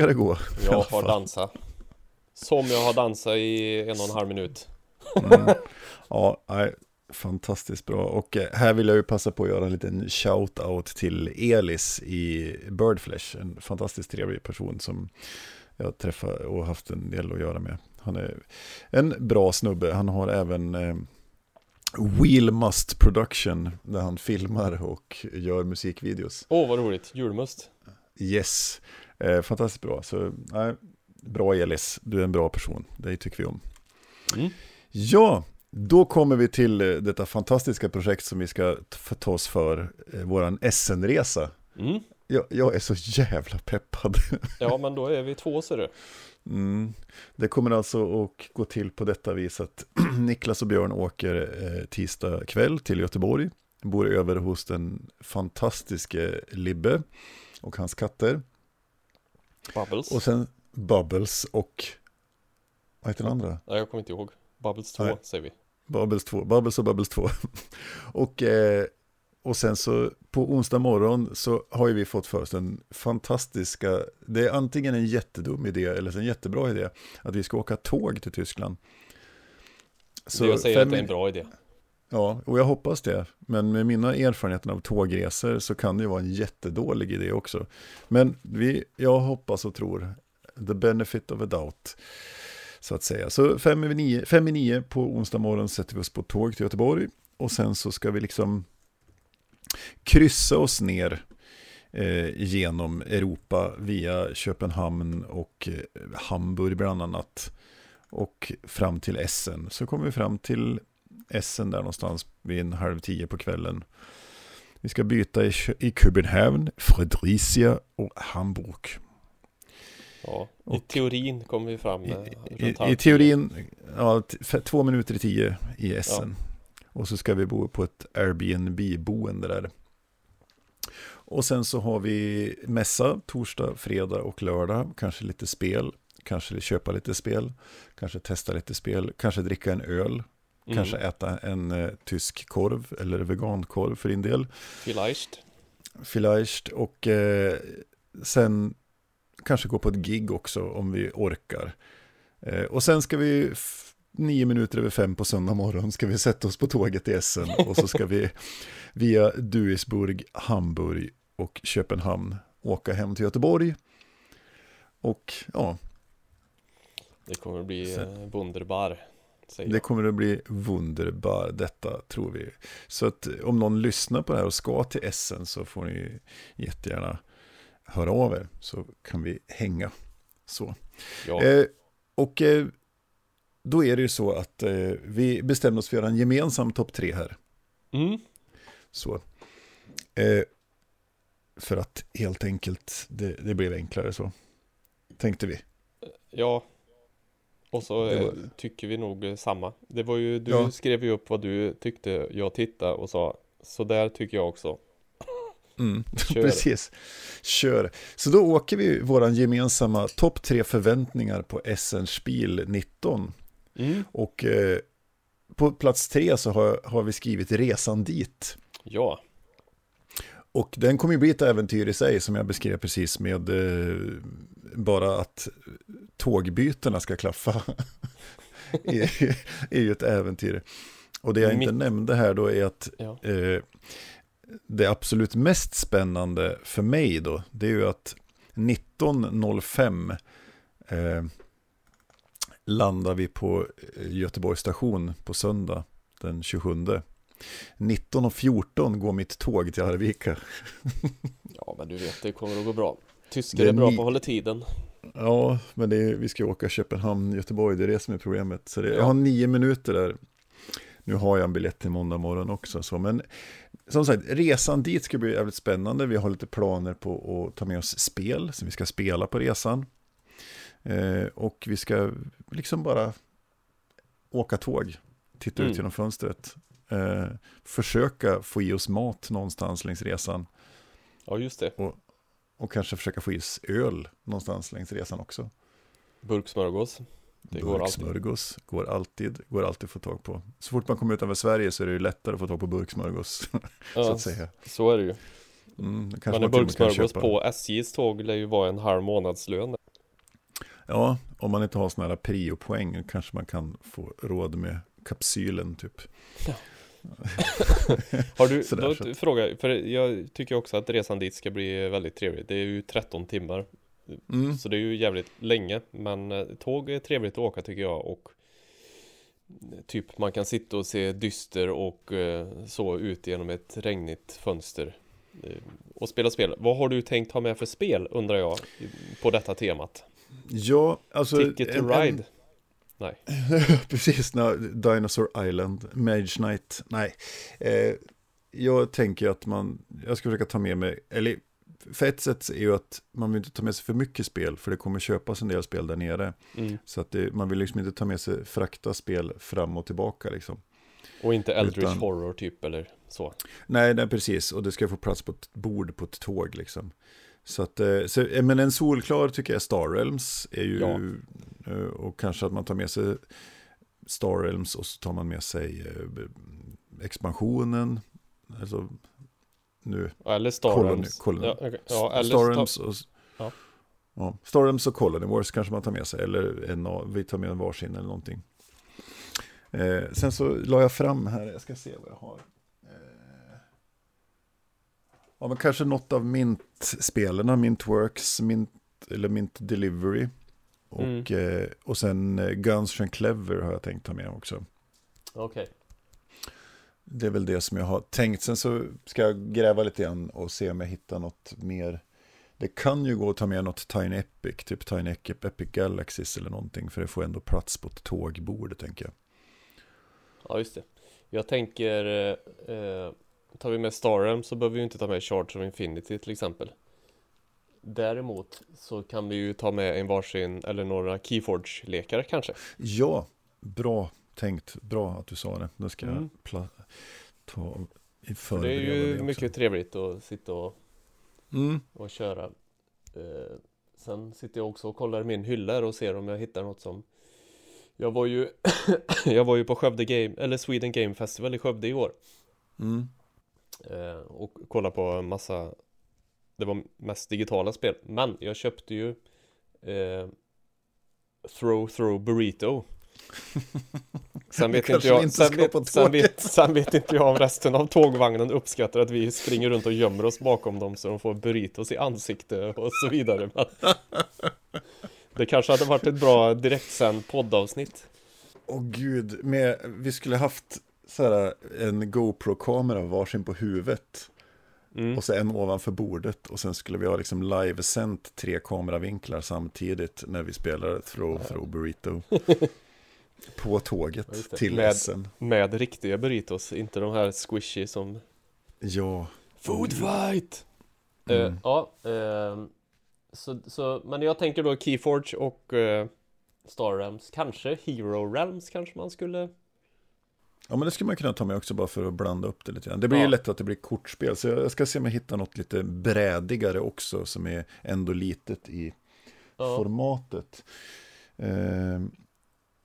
Ska det gå. Jag har dansat. Som jag har dansat i en och en halv minut. Mm. Ja, nej, fantastiskt bra. Och eh, här vill jag ju passa på att göra en liten shout-out till Elis i Birdflesh. En fantastiskt trevlig person som jag träffat och haft en del att göra med. Han är en bra snubbe. Han har även eh, Wheel Must Production där han filmar och gör musikvideos. Åh, vad roligt. Julmust. Yes, eh, fantastiskt bra. Så, nej, bra Elis, du är en bra person. Det tycker vi om. Mm. Ja, då kommer vi till eh, detta fantastiska projekt som vi ska ta oss för, eh, våran Essen-resa. Mm. Jag, jag är så jävla peppad. Ja, men då är vi två ser du. Mm. Det kommer alltså att gå till på detta vis att Niklas och Björn åker eh, tisdag kväll till Göteborg. Bor över hos den fantastiske Libbe och hans katter. Bubbles. Och sen Bubbles och, vad heter den andra? Nej, jag kommer inte ihåg. Bubbles 2 Nej. säger vi. Bubbles 2, Bubbles och Bubbles 2. och, eh, och sen så på onsdag morgon så har ju vi fått för oss den fantastiska, det är antingen en jättedum idé eller en jättebra idé, att vi ska åka tåg till Tyskland. Så jag säger att det är en bra idé. Ja, och jag hoppas det. Men med mina erfarenheter av tågresor så kan det ju vara en jättedålig idé också. Men vi, jag hoppas och tror, the benefit of a doubt, så att säga. Så fem i nio, fem i nio på onsdag morgon sätter vi oss på tåg till Göteborg. Och sen så ska vi liksom kryssa oss ner eh, genom Europa via Köpenhamn och eh, Hamburg bland annat. Och fram till Essen. Så kommer vi fram till Essen där någonstans vid en halv tio på kvällen. Vi ska byta i, i Köpenhamn, Fredricia och Hamburg. Ja. I Och- teorin kommer vi fram I, i, i teorin, ja, två minuter i tio i Essen. Och så ska vi bo på ett Airbnb-boende där. Och sen så har vi mässa torsdag, fredag och lördag. Kanske lite spel, kanske köpa lite spel, kanske testa lite spel, kanske dricka en öl, Mm. kanske äta en eh, tysk korv eller vegankorv för din del. Vielleicht. Vielleicht och eh, sen kanske gå på ett gig också om vi orkar. Eh, och sen ska vi nio minuter över fem på söndag morgon ska vi sätta oss på tåget i Essen och så ska vi via Duisburg, Hamburg och Köpenhamn åka hem till Göteborg. Och ja, Det kommer bli Sen- eh, wunderbar. Säger det kommer att bli wunderbar detta tror vi. Så att om någon lyssnar på det här och ska till Essen så får ni jättegärna höra av er så kan vi hänga. Så. Ja. Eh, och eh, då är det ju så att eh, vi bestämde oss för att göra en gemensam topp tre här. Mm. Så. Eh, för att helt enkelt det, det blev enklare så. Tänkte vi. Ja. Och så eh, var- tycker vi nog eh, samma. Det var ju, du Ja. skrev ju upp vad du tyckte. Jag tittade och sa så där tycker jag också. Mm. Kör. Precis. Kör. Så då åker vi våran gemensamma topp tre förväntningar på Essen Spiel 19. Mm. Och eh, på plats tre så har, har vi skrivit resan dit. Ja. Och den kommer ju bli ett äventyr i sig som jag beskrev precis med eh, bara att tågbytena ska klaffa. är, är ju ett äventyr. Och det jag inte Mitt- nämnde här då är att Ja. eh, det absolut mest spännande för mig då, det är ju att 19.05 eh, landar vi på eh, Göteborgs station på söndag den 27. 19.14 går mitt tåg till Arvika. ja, men du vet det kommer att gå bra. Tyskar är är bra på att hålla tiden. Ja, men är, vi ska åka Köpenhamn, Göteborg, det är det som är problemet. Så det, jag Ja. har nio minuter där. Nu har jag en biljett till måndag morgon också. Så, men som sagt, resan dit ska bli jävligt spännande. Vi har lite planer på att ta med oss spel som vi ska spela på resan. Eh, och vi ska liksom bara åka tåg, titta Mm. ut genom fönstret. Eh, försöka få i oss mat någonstans längs resan. Ja, just det. Och kanske försöka få i oss öl någonstans längs resan också. Burksmörgås. Det går alltid. Burksmörgås går alltid, går alltid att få tag på. Så fort man kommer utanför Sverige så är det ju lättare att få tag på burksmörgås, så Ja, att säga. så är det ju. Mm, Men en och burksmörgås på SJs tåg lär ju vara en halv månadslön. Ja, om man inte har sådana här priopoäng kanske man kan få råd med kapsylen typ. Har du, Sådär, då fråga, för jag tycker också att resan dit ska bli väldigt trevligt. Det är ju 13 timmar, Mm. så det är ju jävligt länge. Men eh, tåg är trevligt att åka tycker jag och typ man kan sitta och se dyster och eh, så ut genom ett regnigt fönster eh, och spela spel. Vad har du tänkt ha med för spel undrar jag på detta temat? Ja, alltså... Ticket to en- en- Ride? Nej. Precis, na, Dinosaur Island, Mage Knight, nej. Eh, jag tänker att man, jag ska försöka ta med mig, eller för ett sätt är ju att man vill inte ta med sig för mycket spel, för det kommer köpas en del spel där nere. Mm. Så att det, man vill liksom inte ta med sig frakta spel fram och tillbaka liksom. Och inte Eldritch Utan- Horror typ eller så. Nej, nej, precis. Och det ska få plats på ett bord på ett tåg liksom. Så att, eh, så, eh, men en solklar tycker jag Star Realms är ju, Ja. Eh, och kanske att man tar med sig Star Realms och så tar man med sig eh, expansionen. Alltså, nu, Eller Star Colony- Realms. Colony. Ja, okej. ja, eller Star. Realms och, Ja. ja, Star Realms och Colony Wars kanske man tar med sig, eller en, vi tar med en varsin eller någonting. Eh, sen så la jag fram här, jag ska se vad jag har. Eh, ja, men kanske något av Mint-spelarna, Mintworks, Mint, eller Mint Delivery. Och, Mm. eh, och sen eh, Guns and Clever har jag tänkt ta med också. Okej. Det är väl det som jag har tänkt. Sen så ska jag gräva lite grann och se om jag hittar något mer. Det kan ju gå att ta med något Tiny Epic, typ Tiny Epic, Galaxies eller någonting. För det får ändå plats på ett tågbord, tänker jag. Ja, just det. Jag tänker, eh, eh, tar vi med Star Realms så behöver vi inte ta med Charge of Infinity till exempel. Däremot så kan vi ju ta med en varsin eller några Keyforge-lekar kanske. Ja, bra tänkt. Bra att du sa det. Nu ska Mm. jag ta i För det är ju också. mycket trevligt att sitta och, Mm. och köra. Eh, sen sitter jag också och kollar min hylla och ser om jag hittar något som Jag var ju Jag var ju på Skövde Game, eller Sweden Game Festival i Skövde i år. Mm. Eh, och kolla på massa Det var mest digitala spel. Men jag köpte ju eh, Throw Throw Burrito. Sen vet inte jag inte sen, vet, sen, vet, sen vet inte jag om resten av tågvagnen uppskattar att vi springer runt och gömmer oss bakom dem Så de får burritos i ansikte och så vidare. Men Det kanske hade varit ett bra direktsänd poddavsnitt. Åh gud, med, vi skulle haft så här, en GoPro-kamera varsin på huvudet. Mm. Och så en ovanför bordet. Och sen skulle vi ha liksom live-sänt tre kameravinklar samtidigt när vi spelar Throw Throw Burrito. på tåget till Med- SN. Med riktiga burritos, inte de här squishy som Ja. Food fight! Mm. Eh, ja, ehm, så, så, men jag tänker då Keyforge och eh, Star Realms, kanske Hero Realms kanske man skulle Ja men det skulle man kunna ta med också bara för att blanda upp det lite grann. Det blir ju Ja. lätt att det blir kortspel. Så jag ska se om jag hittar något lite brädigare också som är ändå litet i ja, formatet. Eh,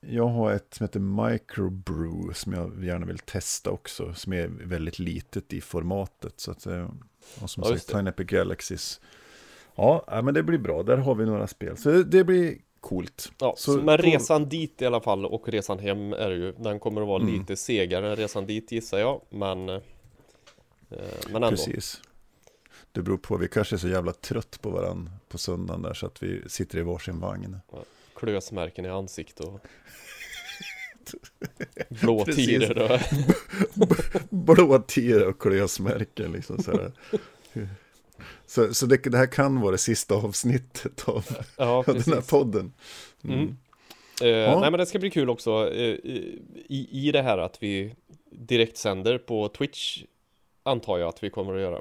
jag har ett som heter Microbrew som jag gärna vill testa också. Som är väldigt litet i formatet. Så att, eh, och som Ja, sagt. Tiny Epic Galaxies. Ja, men det blir bra. Där har vi några spel. Så det blir coolt. ja, så men resan dit i alla fall och resan hem är ju Den kommer att vara Mm. lite segare än resan dit gissar jag Men eh, Men ändå Precis. Det beror på, vi kanske är så jävla trött på varandra på söndagen där så att vi sitter i varsin vagn. Klösmärken i ansikte och Blå Precis. tirer och Blå tider och klösmärken liksom så här. Så, så det, det här kan vara det sista avsnittet av Ja, den här podden. Mm. Mm. Eh, Nej men det ska bli kul också eh, i, i det här att vi direktsänder på Twitch Antar jag att vi kommer att göra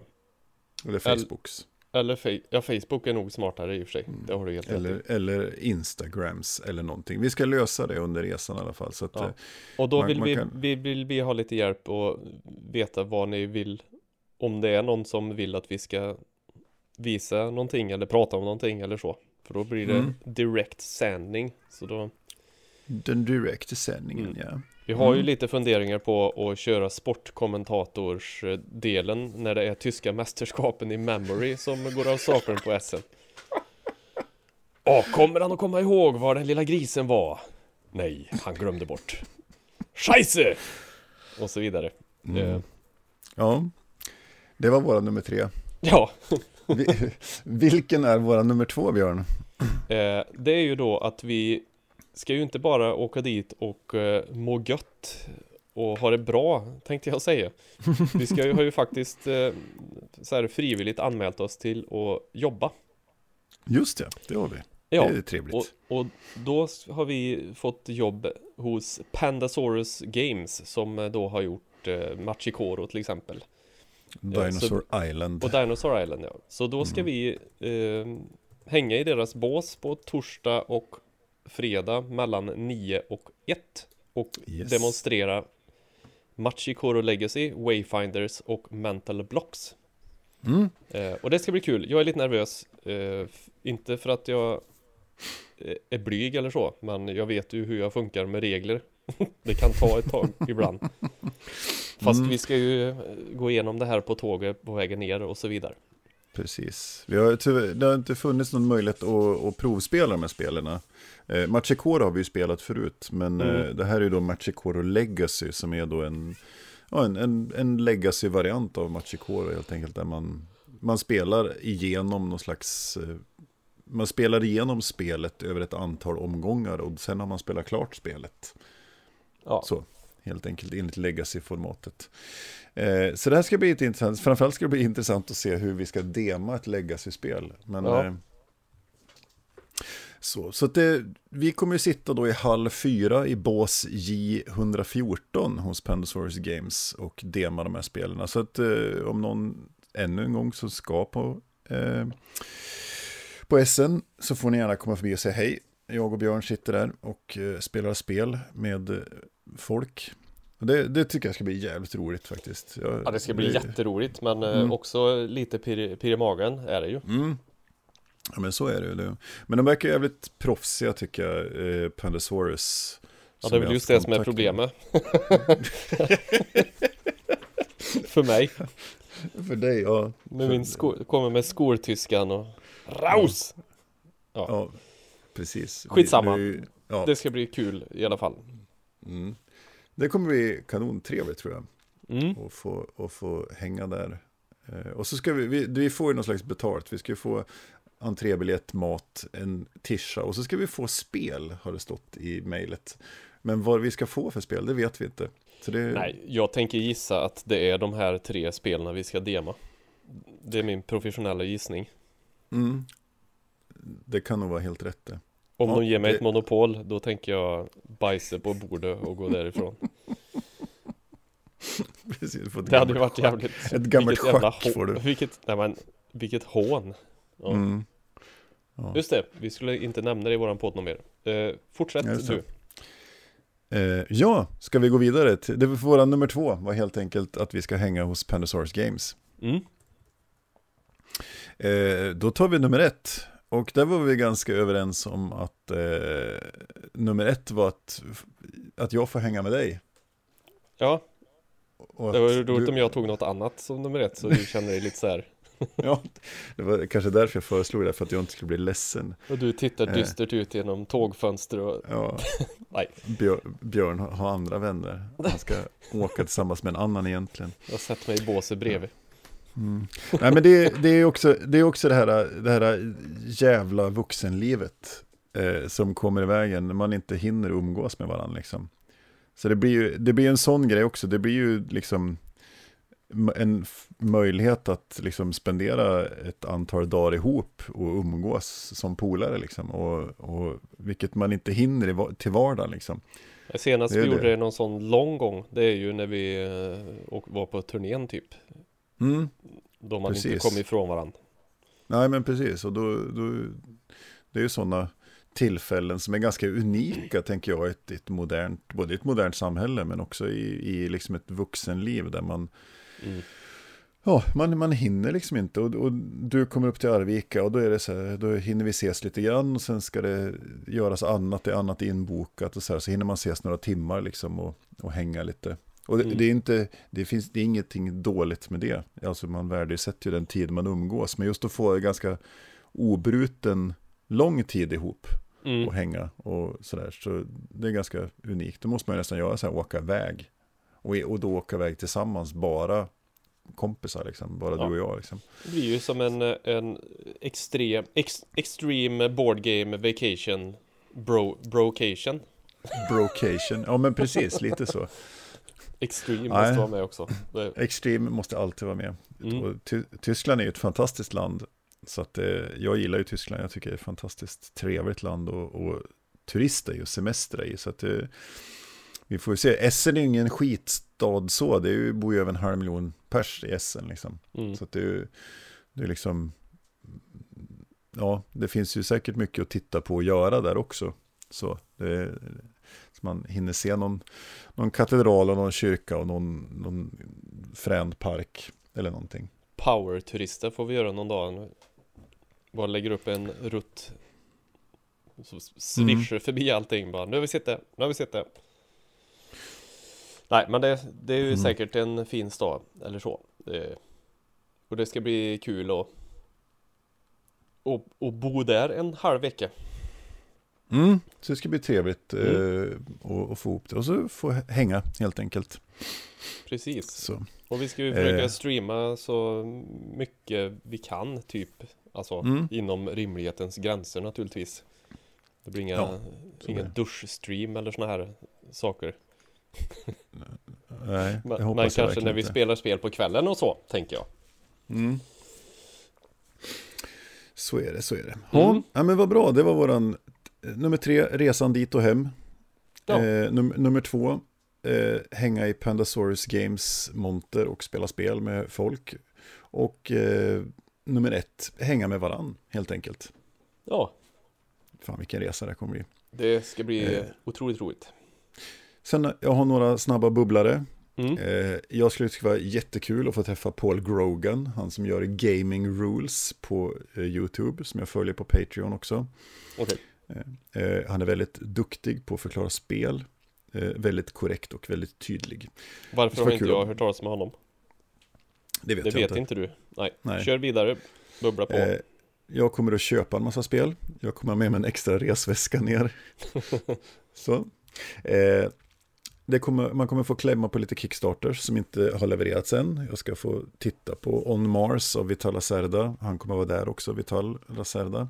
Eller Facebooks. Eller fe- ja, Facebook är nog smartare i och för sig Det har du helt rätt Eller, eller Instagrams eller någonting. Vi ska lösa det under resan i alla fall. Så att, Ja. eh, Och då man- vill, man vi, kan- vi, vill vi ha lite hjälp och veta vad ni vill Om det är någon som vill att vi ska Visa någonting eller prata om någonting eller så För då blir det Mm. direkt sändning Så då den direkta sändningen, Mm. ja. Vi har ju Mm. lite funderingar på att köra sportkommentatorsdelen när det är tyska mästerskapen i memory som går av stapeln på SM. Åh, kommer han att komma ihåg var den lilla grisen var? Nej, han glömde bort. Scheisse! Och så vidare. Mm. Eh, Ja, det var våra nummer tre. ja, Vi, vilken är våra nummer två, Björn? eh, det är ju då att vi ska ju inte bara åka dit och eh, må gött och ha det bra, tänkte jag säga. Vi ska ju, har ju faktiskt eh, så här frivilligt anmält oss till att jobba. Just det, det har vi. Ja, Det är trevligt. och, och då har vi fått jobb hos Pandasaurus Games som då har gjort eh, Machikoro till exempel. Dinosaur Island. Och Dinosaur Island ja. Så då ska Mm. vi eh, hänga i deras bås på torsdag och fredag mellan 9 och 1 och Yes. demonstrera Machikoro Legacy, Wayfinders och Mental Blocks. Mm. Eh, och det ska bli kul. Jag är lite nervös. Eh, inte för att jag eh, är blyg eller så, men jag vet ju hur jag funkar med regler. det kan ta ett tag ibland. Fast Mm. vi ska ju eh, gå igenom det här på tåget på vägen ner och så vidare. Precis. Vi har, tyvärr- det har inte funnits någon möjlighet att, att provspela de här spelarna. Eh, Machikoro har vi ju spelat förut, men Mm. eh, det här är ju då Machikoro Legacy som är då en, ja, en, en, en legacy-variant av Machikoro helt enkelt. Där man, man spelar igenom någon slags, eh, man spelar igenom spelet över ett antal omgångar och sen har man spelat klart spelet. Ja, Så, helt enkelt enligt legacy-formatet. Eh, så det här ska bli lite intressant. Framförallt ska det bli intressant att se hur vi ska dema ett legacy-spel. Men, Ja. eh, så så det, vi kommer ju sitta då i halv fyra i bås J114 hos Pandasaurus Games och dema de här spelen. Så att eh, om någon ännu en gång så ska på, eh, på SN så får ni gärna komma förbi och säga hej. Jag och Björn sitter där och eh, spelar spel med folk. Det, det tycker jag ska bli jävligt roligt faktiskt. Jag, ja det ska bli jätteroligt men eh, Mm. också lite pirr, pirr i magen är det ju. Mm. Ja men så är det ju. det. Men de verkar jävligt proffsiga tycker jag, eh, Pandasaurus. Ja det är väl just det som är problemet. För mig. För dig, ja. Med min kommer med skoltyskan och raus! Ja, precis. Skitsamma. Ja. Det ska bli kul i alla fall. Mm. Det kommer bli kanontrevligt tror jag. Mm. Och få, och få hänga där. Eh, och så ska vi, vi, vi får ju någon slags betalt. Vi ska få entrébiljett, mat, en tisha och så ska vi få spel har det stått i mejlet. Men vad vi ska få för spel, det vet vi inte. Det, Nej, jag tänker gissa att det är de här tre spelen vi ska dema. Det är min professionella gissning. Mm, det kan nog vara helt rätt det. Om Ja, de ger mig det- ett monopol, då tänker jag bajsa på bordet och gå därifrån. Precis, Det hade ju varit jävligt... Ett gammalt vilket schack får du. Vilket, nej men, vilket hån. Ja. Mm. Ja. Just det, vi skulle inte nämna det i våran podd någon mer. Eh, fortsätt du. Eh, ja, ska vi gå vidare? Till, det var våra nummer två var helt enkelt att vi ska hänga hos Pandasaurus Games. Mm. Eh, då tar vi nummer ett. Och där var vi ganska överens om att eh, nummer ett var att, att jag får hänga med dig. Ja, Och det var ju roligt du- om jag tog något annat som nummer ett så du känner dig lite så här. Ja, det var kanske därför jag föreslog det, för att jag inte skulle bli ledsen. Och du tittar Eh. dystert ut genom tågfönster och Ja, nej, Björn, Björn har- andra vänner. Han ska åka tillsammans med en annan egentligen. jag har sett mig i båset bredvid. Mm. Nej men det, det, är också, det är också det här, det här jävla vuxenlivet eh, som kommer i vägen när man inte hinner umgås med varandra liksom. Så det blir ju det blir en sån grej också, det blir ju liksom en möjlighet att liksom spendera ett antal dagar ihop och umgås som polare liksom. Och, och vilket man inte hinner va- till vardagen liksom. Senast vi gjorde det någon sån lång gång, det är ju när vi eh, var på turnén typ. Mm. Då man inte Precis. kom ifrån varandra. Nej men precis, och då, då, det är ju sådana tillfällen som är ganska unika tänker jag ett, ett modernt, både i ett modernt samhälle men också i, i liksom ett vuxenliv där man Mm. Ja, man, man hinner liksom inte och, och, du kommer upp till Arvika och då är det så här, då hinner vi ses lite grann och sen ska det göras annat, det är annat inbokat och så här, så hinner man ses några timmar liksom och, och hänga lite. Och det, mm. det, är inte, det finns, det är ingenting dåligt med det, alltså man värdesätter ju den tid man umgås, men just att få ganska obruten lång tid ihop mm. och hänga och sådär, så det är ganska unikt. Då måste man nästan göra så här, åka iväg. Och, och då åka iväg tillsammans, bara kompisar liksom, bara ja. du och jag liksom. Det blir ju som en, en extrem, ex, extreme board game vacation, bro, brocation. Brocation, ja men precis, lite så. Extreme måste Nej. vara med också. Extreme måste alltid vara med. Mm. Ty Tyskland är ju ett fantastiskt land. Så att eh, jag gillar ju Tyskland, jag tycker det är ett fantastiskt trevligt land och, och turista i och semestra i. Så att eh, vi får se. Essen är ju ingen skitstad så, det är ju, bor ju över en halv miljon pers i Essen liksom. Mm. Så att det är, det är liksom, ja, det finns ju säkert mycket att titta på och göra där också. Så, det, så man hinner se någon, någon katedral och någon kyrka och någon, någon frän park eller någonting. Power-turister får vi göra någon dag. Bara lägger upp en rutt. Så svischar mm. förbi allting bara. Nu har vi sett det, nu har vi sett det. Nej, men det, det är ju mm. säkert en fin stad eller så. Det, och det ska bli kul att och, och bo där en halv vecka. Mm, så det ska bli trevligt mm. eh, att få ihop det och så få hänga helt enkelt. Precis. Så. Och vi ska ju försöka eh. streama så mycket vi kan typ. Alltså mm. inom rimlighetens gränser naturligtvis. Det blir inga, ja, inga duschstream eller såna här saker. Nej, jag hoppas Men kanske när vi inte. spelar spel på kvällen och så, tänker jag. Mm. Så är det, så är det. Mm. Ja, men vad bra, det var våran nummer tre, resan dit och hem. Ja. Eh, num nummer två, eh, hänga i Pandasaurus Games monter och spela spel med folk. Och eh, nummer ett, hänga med varann helt enkelt. Ja. Fan vilken resa det kommer bli. Det ska bli eh. otroligt roligt. Sen jag har några snabba bubblare. Mm. Eh, jag skulle tycka det var jättekul att få träffa Paul Grogan, han som gör Gaming Rules på eh, YouTube, som jag följer på Patreon också. Okay. Eh, han är väldigt duktig på att förklara spel, väldigt korrekt och väldigt tydlig. Varför har inte jag hört talas om honom? Det vet, det jag vet inte. inte du. Nej. Nej. kör vidare, bubbla på. Jag kommer att köpa en massa spel. Jag kommer med mig en extra resväska ner. Så. Eh, kommer, man kommer få klämma på lite Kickstarters som inte har levererats än. Jag ska få titta på On Mars av Vital Lacerda. Han kommer vara där också, Vital Lacerda.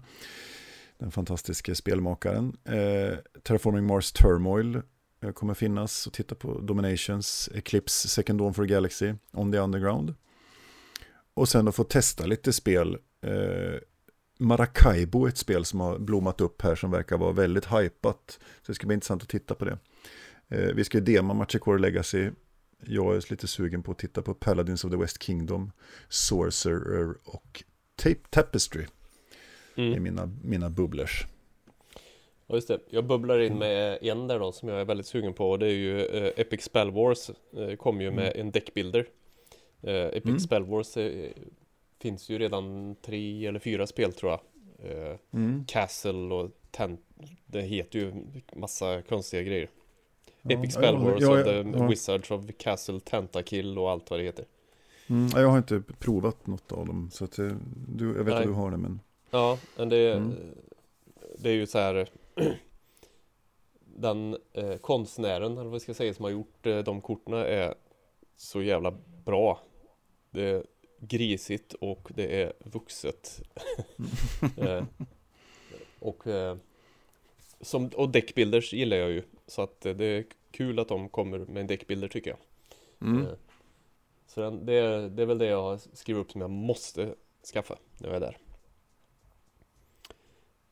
Den fantastiska spelmakaren. Eh, Terraforming Mars Turmoil eh, kommer finnas och titta på Dominations, Eclipse, Second Dawn for Galaxy, On the Underground. Och sen att få testa lite spel. Eh, Maracaibo, ett spel som har blommat upp här som verkar vara väldigt hypat. Så det ska bli intressant att titta på det. Eh, vi ska ju dema Machicore Legacy. Jag är lite sugen på att titta på Paladins of the West Kingdom, Sorcerer och Tape Tapestry. Mm. är mina, mina bubblers. Ja just det, jag bubblar in med en där då som jag är väldigt sugen på och det är ju uh, Epic Spell Wars uh, kom ju med mm. en deckbuilder uh, Epic mm. Spell Wars uh, finns ju redan tre eller fyra spel tror jag mm. Castle och Tent Det heter ju massa konstiga grejer Epic Spell Wars ja, ja, ja, The Wizards of Castle Tentakill och allt vad det heter. Mm, jag har inte provat något av dem, så att eh, du, jag vet Nej. att du har det, men... Ja, men det, mm. det är ju så här... den eh, konstnären, eller vad jag ska säga, som har gjort eh, de korten är så jävla bra. Det är grisigt och det är vuxet. eh, och, eh, som, och deckbuilders gillar jag ju. Så att det är kul att de kommer med en deckbilder tycker jag. Mm. Eh, så det, är, det är väl det jag har skrivit upp som jag måste skaffa när jag är där.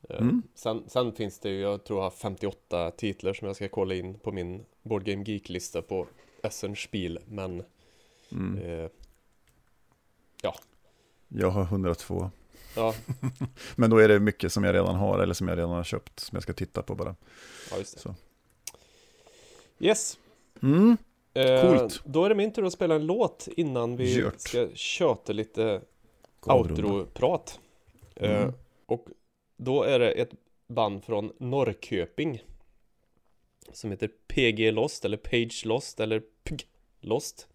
Eh, mm. Sen, sen, finns det ju, jag tror jag har 58 titlar som jag ska kolla in på min Board Game Geek-lista på Essen Spiel, men mm. eh, ja. Jag har 102. Ja. men då är det mycket som jag redan har eller som jag redan har köpt som jag ska titta på bara. Ja, just det. Så. Yes. Mm. Eh, Coolt. Då är det min tur att spela en låt innan vi Gjort. ska köta lite outro-prat. Eh, Mm. och då är det ett band från Norrköping som heter PG Lost eller Page Lost eller PG Lost.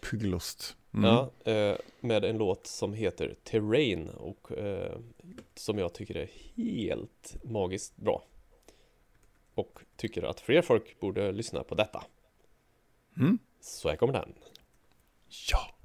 Puglost. Mm. Ja, eh, med en låt som heter Terrain och eh, som jag tycker är helt magiskt bra. Och tycker att fler folk borde lyssna på detta. Mm. Så här kommer den. Ja.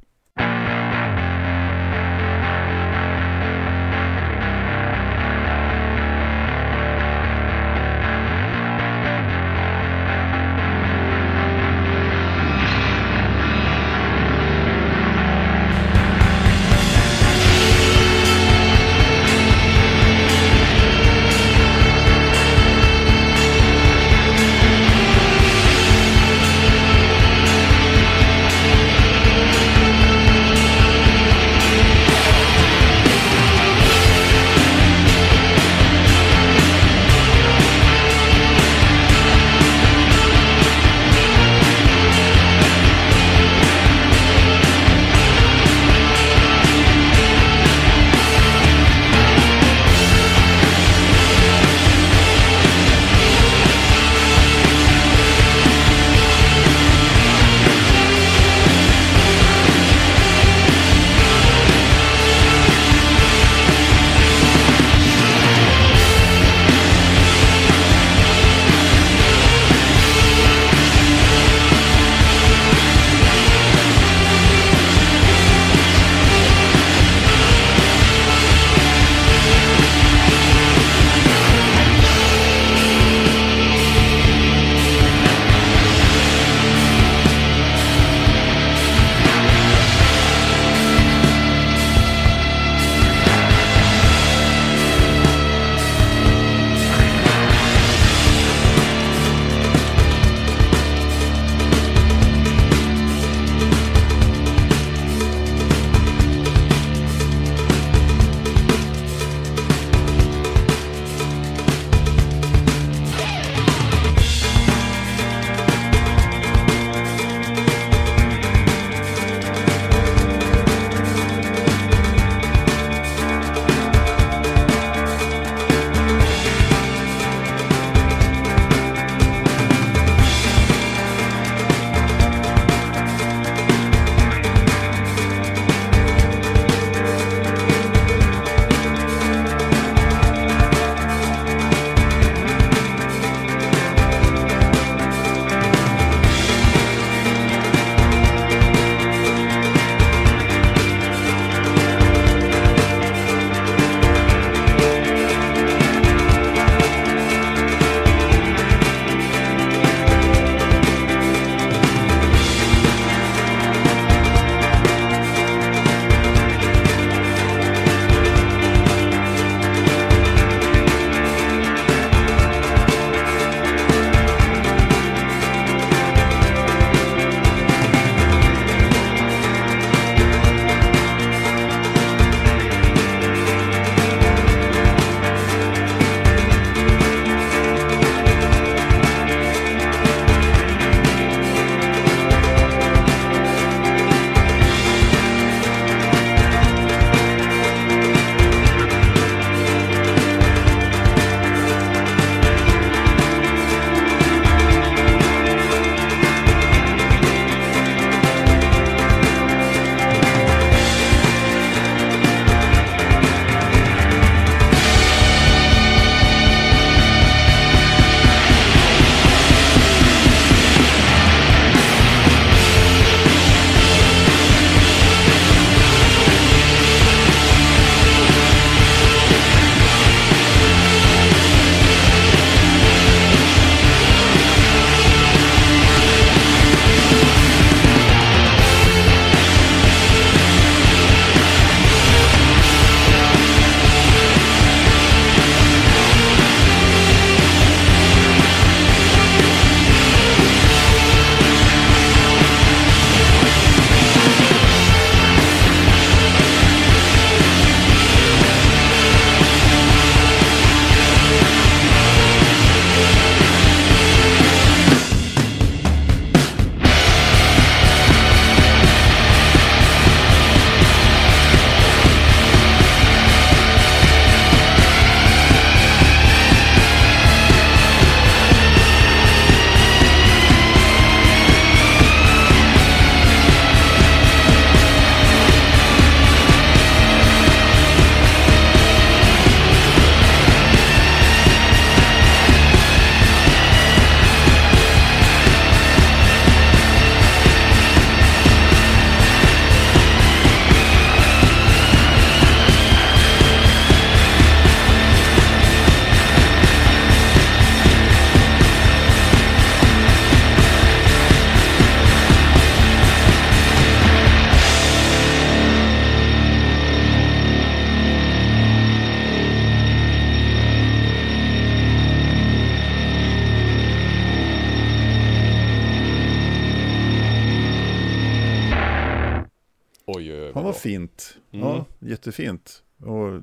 Jättefint. Och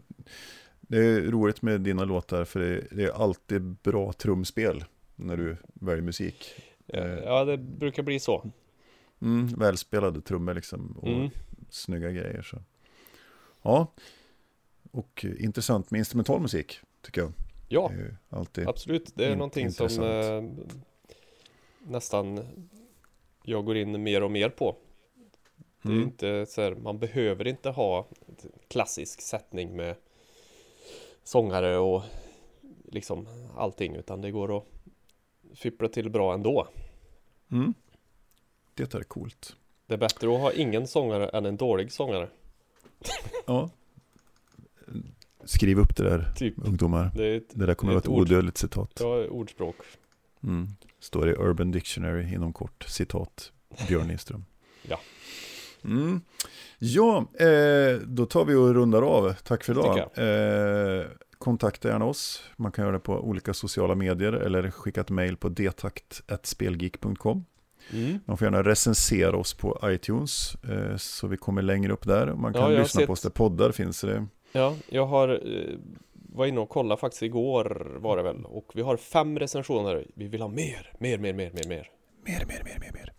det är roligt med dina låtar för det, det är alltid bra trumspel när du väljer musik. Ja, Ja, det brukar bli så. Mm, välspelade trummor liksom och Mm. snygga grejer. Så. Ja, och eh, intressant med instrumental musik tycker jag. Ja, alltid. absolut. Det är in- någonting som intressant. eh, nästan jag går in mer och mer på. Det är Mm. inte så här, man behöver inte ha klassisk sättning med sångare och liksom allting, utan det går att fippla till bra ändå. Mm. Det är coolt. Det är bättre att ha ingen sångare än en dålig sångare. Ja. Skriv upp det där Typ. ungdomar. Det ett, Det där kommer Det att vara ett odödligt citat. ja, ordspråk. Mm. Står i Urban Dictionary inom kort. Citat Björn Nyström. Ja. Mm. Ja, eh, då tar vi och rundar av. Tack för idag. Eh, kontakta gärna oss. Man kan göra det på olika sociala medier eller skicka ett mejl på detakt.spelgeek.com. Mm. Man får gärna recensera oss på iTunes eh, så vi kommer längre upp där. Man kan Ja, lyssna på oss sett- där poddar finns. Det. Ja, jag har eh, var inne och kollade faktiskt igår var det väl och vi har fem recensioner. Vi vill ha mer, mer, mer, mer, mer, mer. Mer, mer, mer, mer, mer.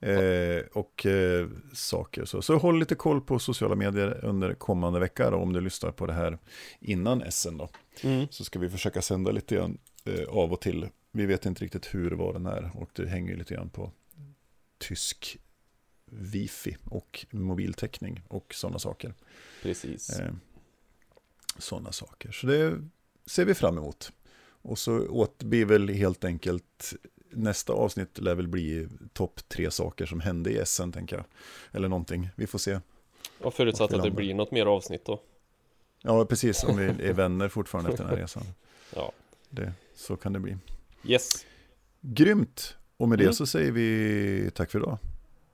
Eh, och eh, saker så. Så håll lite koll på sociala medier under kommande vecka då, om du lyssnar på det här innan SN då. Mm. Så ska vi försöka sända lite grann eh, av och till. Vi vet inte riktigt hur var den är och det hänger lite grann på tysk wifi och mobiltäckning och sådana saker. Precis. Eh, sådana saker. Så det ser vi fram emot. Och så åt blir väl helt enkelt nästa avsnitt lär väl bli topp tre saker som hände i SN tänker jag. Eller någonting, vi får se. Och förutsatt att det blir något mer avsnitt då. Ja, precis, om vi är vänner fortfarande efter den här resan. Ja. Det, så kan det bli. Yes. Grymt! Och med det Mm. så säger vi tack för idag.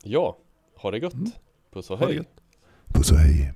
Ja. Ha det gott. Mm. Puss och det hej. gött. Puss och hej.